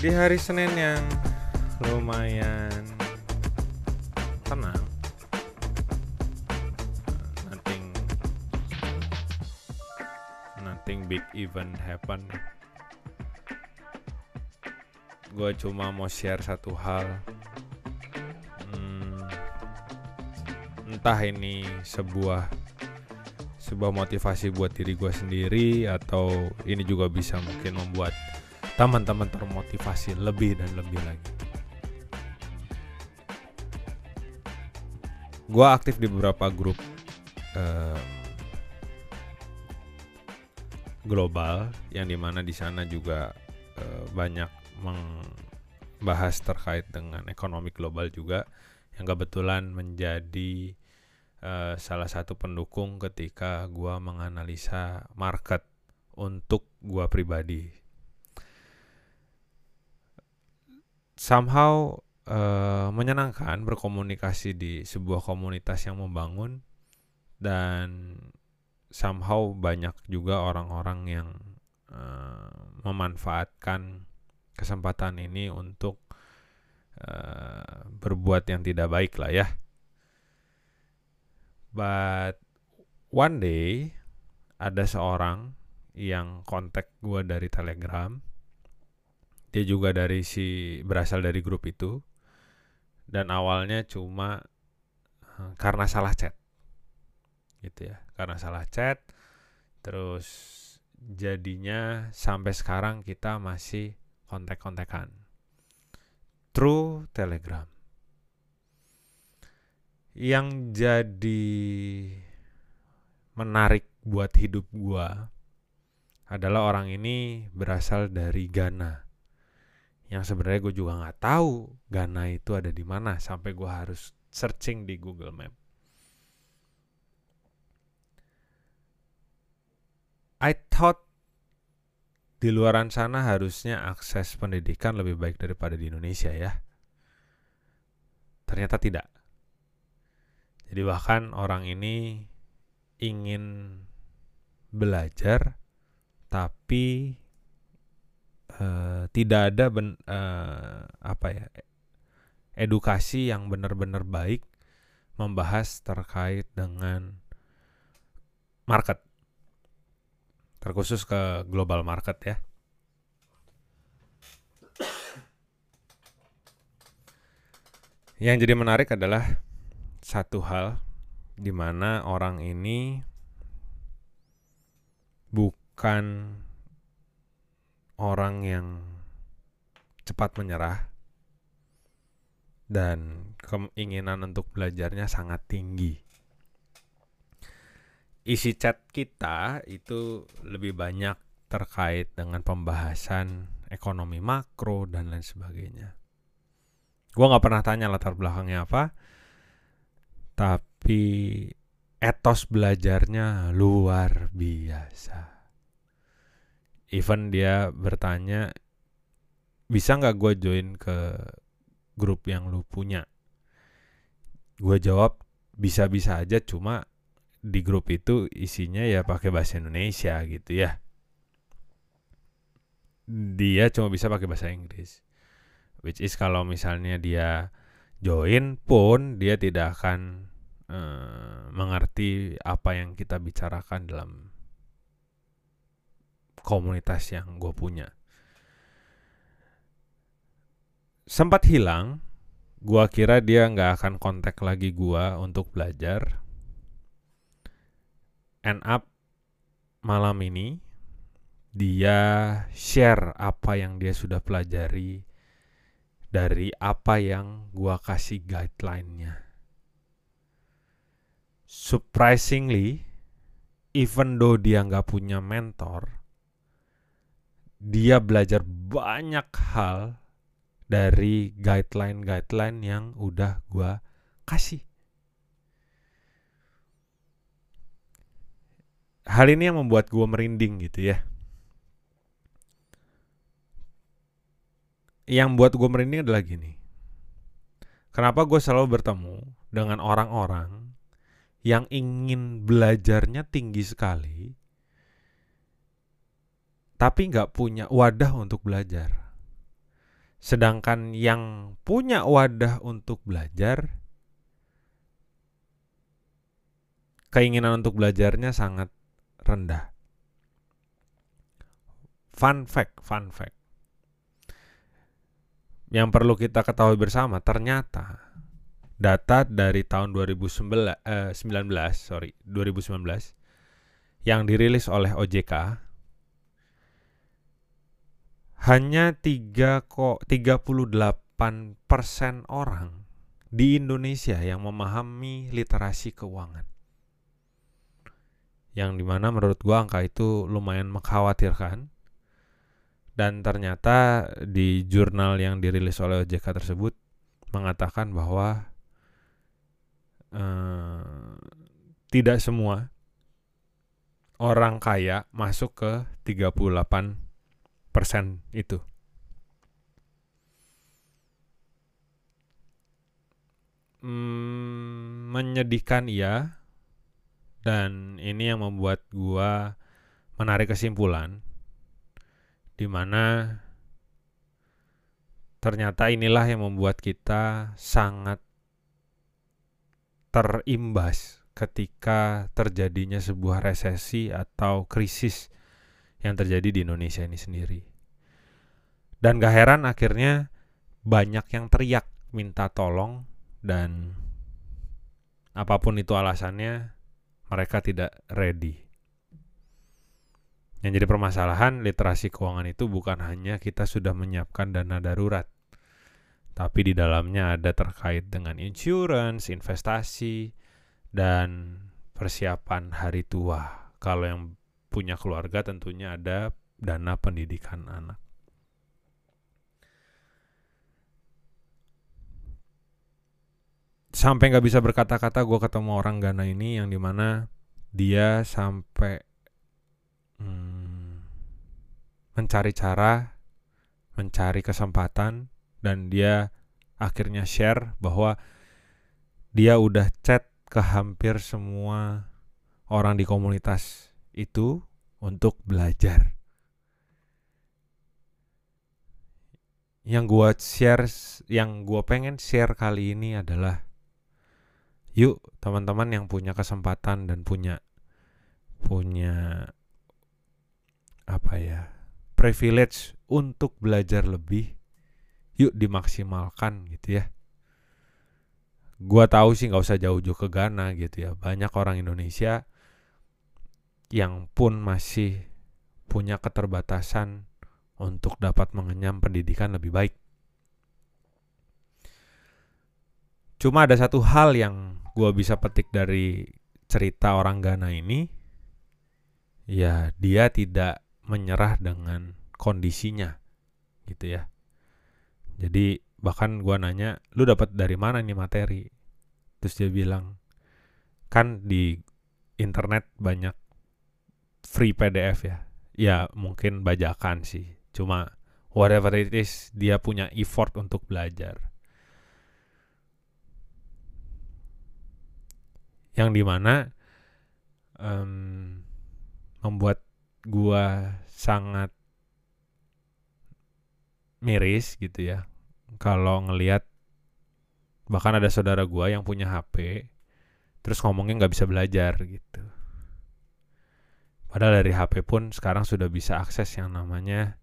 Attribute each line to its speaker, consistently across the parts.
Speaker 1: di hari Senin yang lumayan tenang. Nothing nothing big event happen. Gua cuma mau share satu hal. Hmm, entah ini sebuah sebuah motivasi buat diri gue sendiri atau ini juga bisa mungkin membuat teman-teman termotivasi lebih dan lebih lagi. Gue aktif di beberapa grup global yang di mana di sana juga eh, banyak membahas terkait dengan ekonomi global juga yang kebetulan menjadi eh, salah satu pendukung ketika gua menganalisa market untuk gua pribadi. Somehow eh, menyenangkan berkomunikasi di sebuah komunitas yang membangun dan somehow banyak juga orang-orang yang eh, memanfaatkan kesempatan ini untuk eh, berbuat yang tidak baik lah ya. But one day ada seorang yang kontak gue dari Telegram. Dia juga dari si berasal dari grup itu. Dan awalnya cuma eh, karena salah chat. Gitu ya. Karena salah chat terus jadinya sampai sekarang kita masih kontak-kontakan. Through Telegram yang jadi menarik buat hidup gua adalah orang ini berasal dari Ghana. Yang sebenarnya gue juga nggak tahu Ghana itu ada di mana sampai gua harus searching di Google Map. I thought di luaran sana harusnya akses pendidikan lebih baik daripada di Indonesia ya. Ternyata tidak. Jadi bahkan orang ini ingin belajar tapi eh, tidak ada ben, eh, apa ya edukasi yang benar-benar baik membahas terkait dengan market terkhusus ke global market ya. Yang jadi menarik adalah satu hal di mana orang ini bukan orang yang cepat menyerah dan keinginan untuk belajarnya sangat tinggi. Isi chat kita itu lebih banyak terkait dengan pembahasan ekonomi makro dan lain sebagainya. Gua nggak pernah tanya latar belakangnya apa, tapi etos belajarnya luar biasa. Even dia bertanya, bisa nggak gue join ke grup yang lu punya? Gue jawab bisa-bisa aja, cuma di grup itu isinya ya pakai bahasa Indonesia gitu ya. Dia cuma bisa pakai bahasa Inggris. Which is kalau misalnya dia join pun dia tidak akan eh, mengerti apa yang kita bicarakan dalam komunitas yang gue punya. Sempat hilang, gua kira dia nggak akan kontak lagi gua untuk belajar. End up malam ini dia share apa yang dia sudah pelajari dari apa yang gua kasih guideline-nya. Surprisingly, even though dia nggak punya mentor, dia belajar banyak hal dari guideline-guideline yang udah gua kasih. Hal ini yang membuat gua merinding gitu ya. Yang buat gue merinding adalah gini. Kenapa gue selalu bertemu dengan orang-orang yang ingin belajarnya tinggi sekali, tapi nggak punya wadah untuk belajar. Sedangkan yang punya wadah untuk belajar, keinginan untuk belajarnya sangat rendah. Fun fact, fun fact. Yang perlu kita ketahui bersama, ternyata data dari tahun 2019, eh, 19, sorry, 2019 yang dirilis oleh OJK hanya 3 kok 38 persen orang di Indonesia yang memahami literasi keuangan. Yang di mana menurut gua angka itu lumayan mengkhawatirkan. Dan ternyata di jurnal yang dirilis oleh OJK tersebut mengatakan bahwa eh, tidak semua orang kaya masuk ke 38 persen itu. Hmm, menyedihkan iya dan ini yang membuat gua menarik kesimpulan di mana ternyata inilah yang membuat kita sangat terimbas ketika terjadinya sebuah resesi atau krisis yang terjadi di Indonesia ini sendiri. Dan gak heran akhirnya banyak yang teriak minta tolong dan apa pun itu alasannya mereka tidak ready. Yang jadi permasalahan literasi keuangan itu bukan hanya kita sudah menyiapkan dana darurat, tapi di dalamnya ada terkait dengan insurance, investasi, dan persiapan hari tua. Kalau yang punya keluarga tentunya ada dana pendidikan anak. Sampai nggak bisa berkata-kata gue ketemu orang Ghana ini yang di mana dia sampai hmm, mencari cara, mencari kesempatan dan dia akhirnya share bahwa dia udah chat ke hampir semua orang di komunitas itu untuk belajar. Yang gua share, yang gua pengen share kali ini adalah yuk teman-teman yang punya kesempatan dan punya punya apa ya privilege untuk belajar lebih yuk dimaksimalkan gitu ya gua tahu sih nggak usah jauh-jauh ke Ghana gitu ya banyak orang Indonesia yang pun masih punya keterbatasan untuk dapat mengenyam pendidikan lebih baik. Cuma ada satu hal yang gue bisa petik dari cerita orang Ghana ini, ya dia tidak menyerah dengan kondisinya, gitu ya. Jadi bahkan gue nanya, lu dapat dari mana nih materi? Terus dia bilang, kan di internet banyak free PDF ya. Ya mungkin bajakan sih. Cuma whatever it is dia punya effort untuk belajar. Yang di mana um, membuat gua sangat miris gitu ya kalau ngelihat bahkan ada saudara gua yang punya HP terus ngomongnya nggak bisa belajar gitu Padahal dari HP pun sekarang sudah bisa akses yang namanya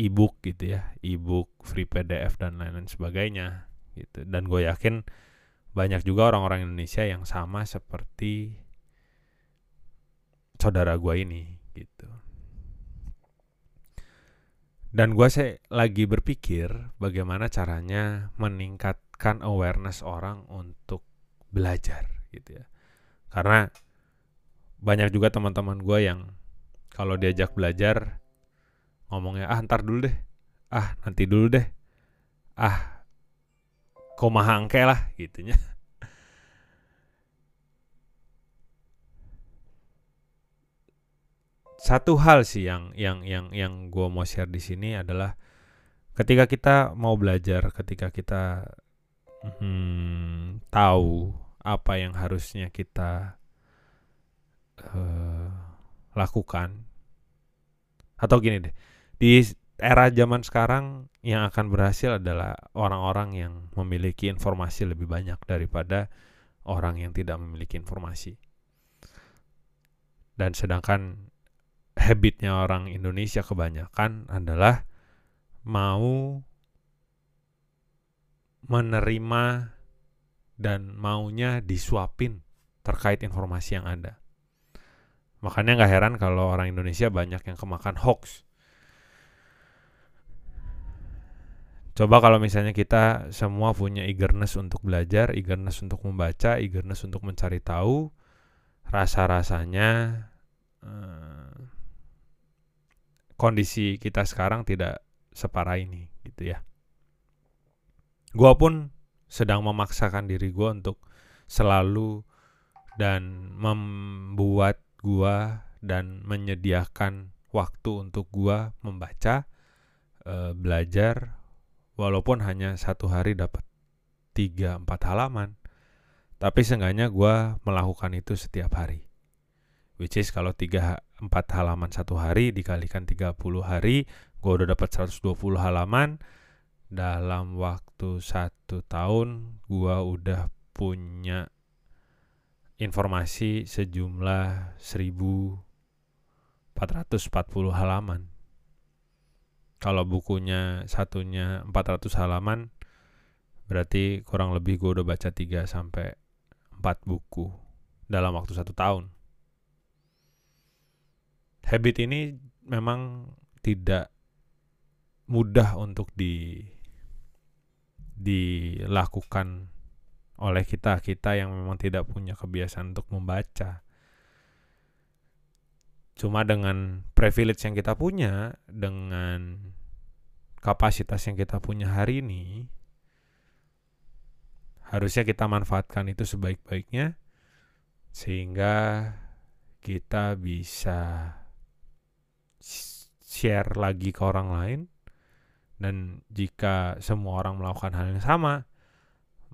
Speaker 1: e-book gitu ya, e-book, free PDF dan lain-lain sebagainya gitu. Dan gue yakin banyak juga orang-orang Indonesia yang sama seperti saudara gue ini gitu. Dan gue sih lagi berpikir bagaimana caranya meningkatkan awareness orang untuk belajar gitu ya. Karena banyak juga teman-teman gue yang kalau diajak belajar ngomongnya ah ntar dulu deh. Ah nanti dulu deh. Ah komahangke lah gitunya. Satu hal sih yang yang yang yang gue mau share di sini adalah ketika kita mau belajar ketika kita hmm, tahu apa yang harusnya kita uh, lakukan atau gini deh di era zaman sekarang yang akan berhasil adalah orang-orang yang memiliki informasi lebih banyak daripada orang yang tidak memiliki informasi dan sedangkan habitnya orang Indonesia kebanyakan adalah mau menerima dan maunya disuapin terkait informasi yang ada. Makanya nggak heran kalau orang Indonesia banyak yang kemakan hoax. Coba kalau misalnya kita semua punya eagerness untuk belajar, eagerness untuk membaca, eagerness untuk mencari tahu, rasa-rasanya eh, kondisi kita sekarang tidak separah ini gitu ya. Gua pun sedang memaksakan diri gua untuk selalu dan membuat gua dan menyediakan waktu untuk gua membaca, e, belajar, walaupun hanya satu hari dapat tiga empat halaman, tapi seenggaknya gua melakukan itu setiap hari. Which is kalau tiga empat halaman satu hari dikalikan 30 hari, gua udah dapat 120 halaman. Dalam waktu satu tahun, gua udah punya informasi sejumlah 1440 halaman. Kalau bukunya satunya 400 halaman, berarti kurang lebih gue udah baca 3 sampai 4 buku dalam waktu satu tahun. Habit ini memang tidak mudah untuk di dilakukan oleh kita kita yang memang tidak punya kebiasaan untuk membaca. Cuma dengan privilege yang kita punya, dengan kapasitas yang kita punya hari ini, harusnya kita manfaatkan itu sebaik-baiknya sehingga kita bisa share lagi ke orang lain dan jika semua orang melakukan hal yang sama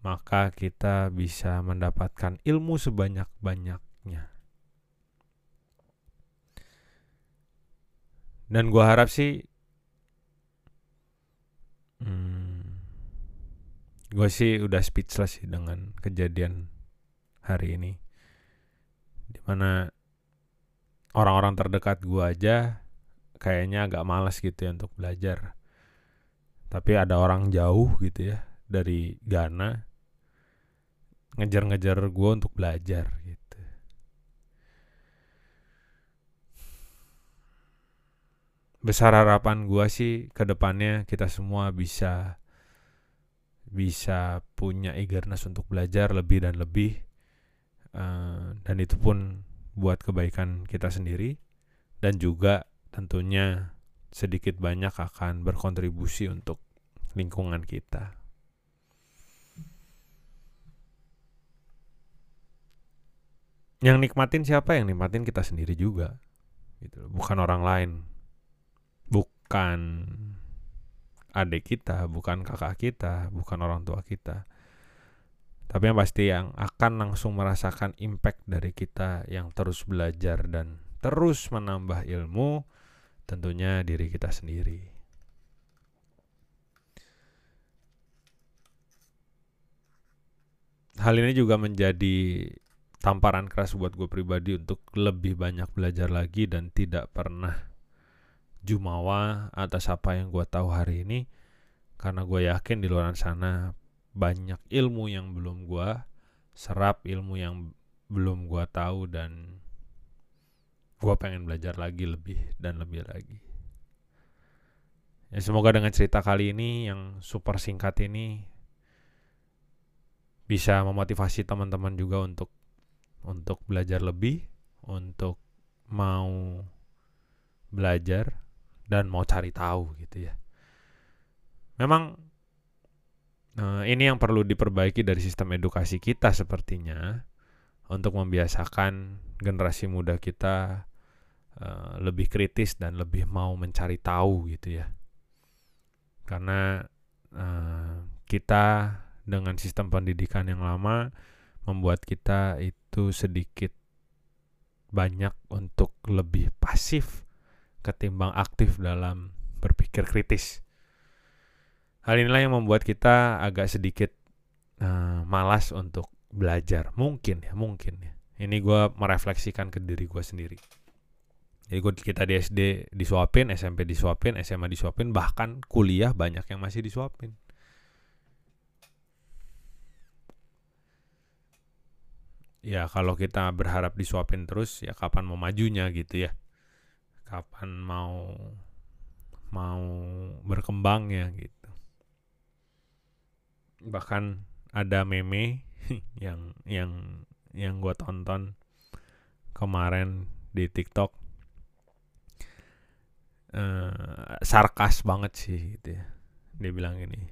Speaker 1: maka kita bisa mendapatkan ilmu sebanyak-banyaknya. Dan gue harap sih, hmm, gue sih udah speechless sih dengan kejadian hari ini, di mana orang-orang terdekat gue aja kayaknya agak malas gitu ya untuk belajar. Tapi ada orang jauh gitu ya dari Ghana ngejar-ngejar gue untuk belajar gitu. Besar harapan gue sih ke depannya kita semua bisa bisa punya eagerness untuk belajar lebih dan lebih uh, dan itu pun buat kebaikan kita sendiri dan juga tentunya sedikit banyak akan berkontribusi untuk lingkungan kita. Yang nikmatin siapa? Yang nikmatin kita sendiri juga. Gitu bukan orang lain. Bukan adik kita bukan kakak kita bukan orang tua kita. Tapi yang pasti yang akan langsung merasakan impact dari kita yang terus belajar dan terus menambah ilmu tentunya diri kita sendiri. Hal ini juga menjadi tamparan keras buat gue pribadi untuk lebih banyak belajar lagi dan tidak pernah jumawa atas apa yang gue tahu hari ini. Karena gue yakin di luar sana banyak ilmu yang belum gue serap ilmu yang belum gue tahu dan gue pengen belajar lagi lebih dan lebih lagi. Ya semoga dengan cerita kali ini yang super singkat ini bisa memotivasi teman-teman juga untuk untuk belajar lebih, untuk mau belajar dan mau cari tahu gitu ya. Memang uh, ini yang perlu diperbaiki dari sistem edukasi kita sepertinya untuk membiasakan generasi muda kita uh, lebih kritis dan lebih mau mencari tahu gitu ya. Karena uh, kita dengan sistem pendidikan yang lama membuat kita itu sedikit banyak untuk lebih pasif ketimbang aktif dalam berpikir kritis. Hal inilah yang membuat kita agak sedikit uh, malas untuk belajar. Mungkin ya, mungkin ya. Ini gue merefleksikan ke diri gue sendiri. Jadi gue kita di SD disuapin, SMP disuapin, SMA disuapin, bahkan kuliah banyak yang masih disuapin. Ya kalau kita berharap disuapin terus, ya kapan mau majunya gitu ya. Kapan mau mau berkembang ya gitu. Bahkan ada meme yang yang yang gue tonton kemarin di TikTok uh, sarkas banget sih gitu ya. Dia bilang ini,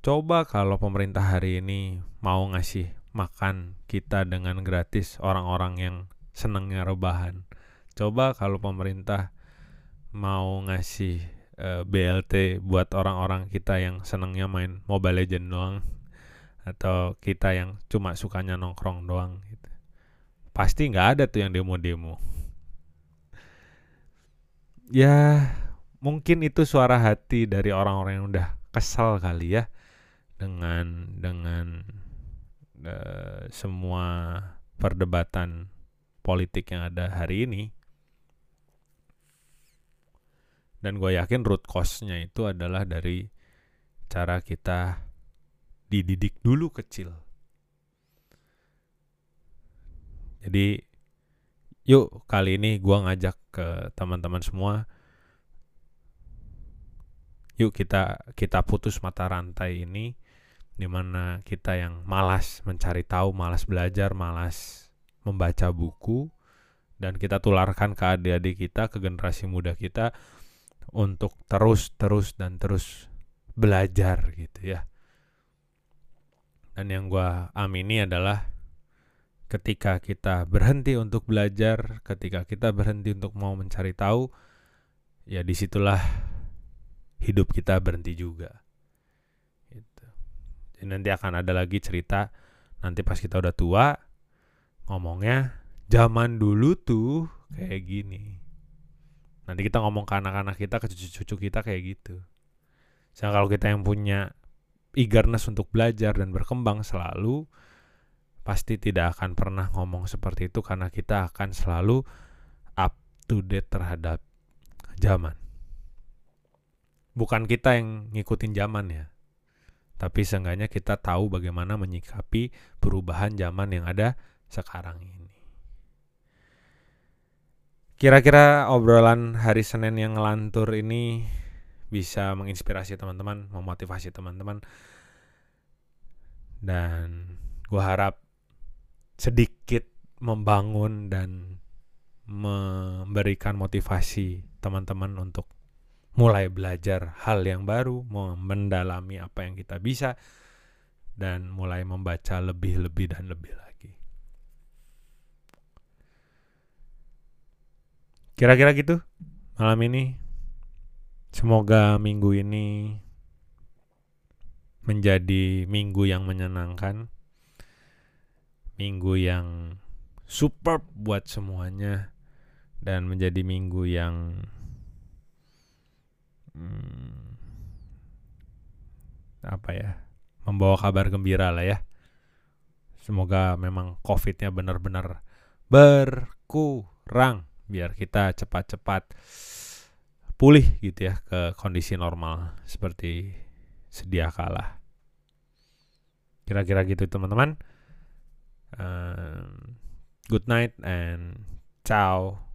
Speaker 1: coba kalau pemerintah hari ini mau ngasih makan kita dengan gratis orang-orang yang senangnya rebahan. Coba kalau pemerintah mau ngasih uh, eh, BLT buat orang-orang kita yang senangnya main Mobile Legend doang atau kita yang cuma sukanya nongkrong doang gitu. Pasti nggak ada tuh yang demo-demo. Ya, mungkin itu suara hati dari orang-orang yang udah kesal kali ya dengan dengan uh, semua perdebatan politik yang ada hari ini. Dan gue yakin root cause-nya itu adalah dari cara kita dididik dulu kecil. Jadi yuk kali ini gue ngajak ke teman-teman semua yuk kita kita putus mata rantai ini di mana kita yang malas mencari tahu, malas belajar, malas membaca buku dan kita tularkan ke adik-adik kita, ke generasi muda kita untuk terus terus dan terus belajar gitu ya. Dan yang gue amini adalah ketika kita berhenti untuk belajar, ketika kita berhenti untuk mau mencari tahu, ya di situlah hidup kita berhenti juga. Nanti akan ada lagi cerita nanti pas kita udah tua ngomongnya zaman dulu tuh kayak gini. Nanti kita ngomong ke anak-anak kita, ke cucu-cucu kita kayak gitu. Misalnya kalau kita yang punya eagerness untuk belajar dan berkembang selalu pasti tidak akan pernah ngomong seperti itu karena kita akan selalu up to date terhadap zaman. Bukan kita yang ngikutin zaman ya. Tapi seenggaknya kita tahu bagaimana menyikapi perubahan zaman yang ada sekarang ini. Kira-kira obrolan hari Senin yang ngelantur ini bisa menginspirasi teman-teman, memotivasi teman-teman. Dan gue harap sedikit membangun dan memberikan motivasi teman-teman untuk mulai belajar hal yang baru, mendalami apa yang kita bisa, dan mulai membaca lebih-lebih dan lebih lagi. Kira-kira gitu malam ini. Semoga minggu ini menjadi minggu yang menyenangkan, minggu yang superb buat semuanya, dan menjadi minggu yang hmm, apa ya, membawa kabar gembira lah ya. Semoga memang COVID-nya benar-benar berkurang biar kita cepat-cepat pulih gitu ya ke kondisi normal seperti sedia kala. Kira-kira gitu teman-teman. Uh, good night and ciao.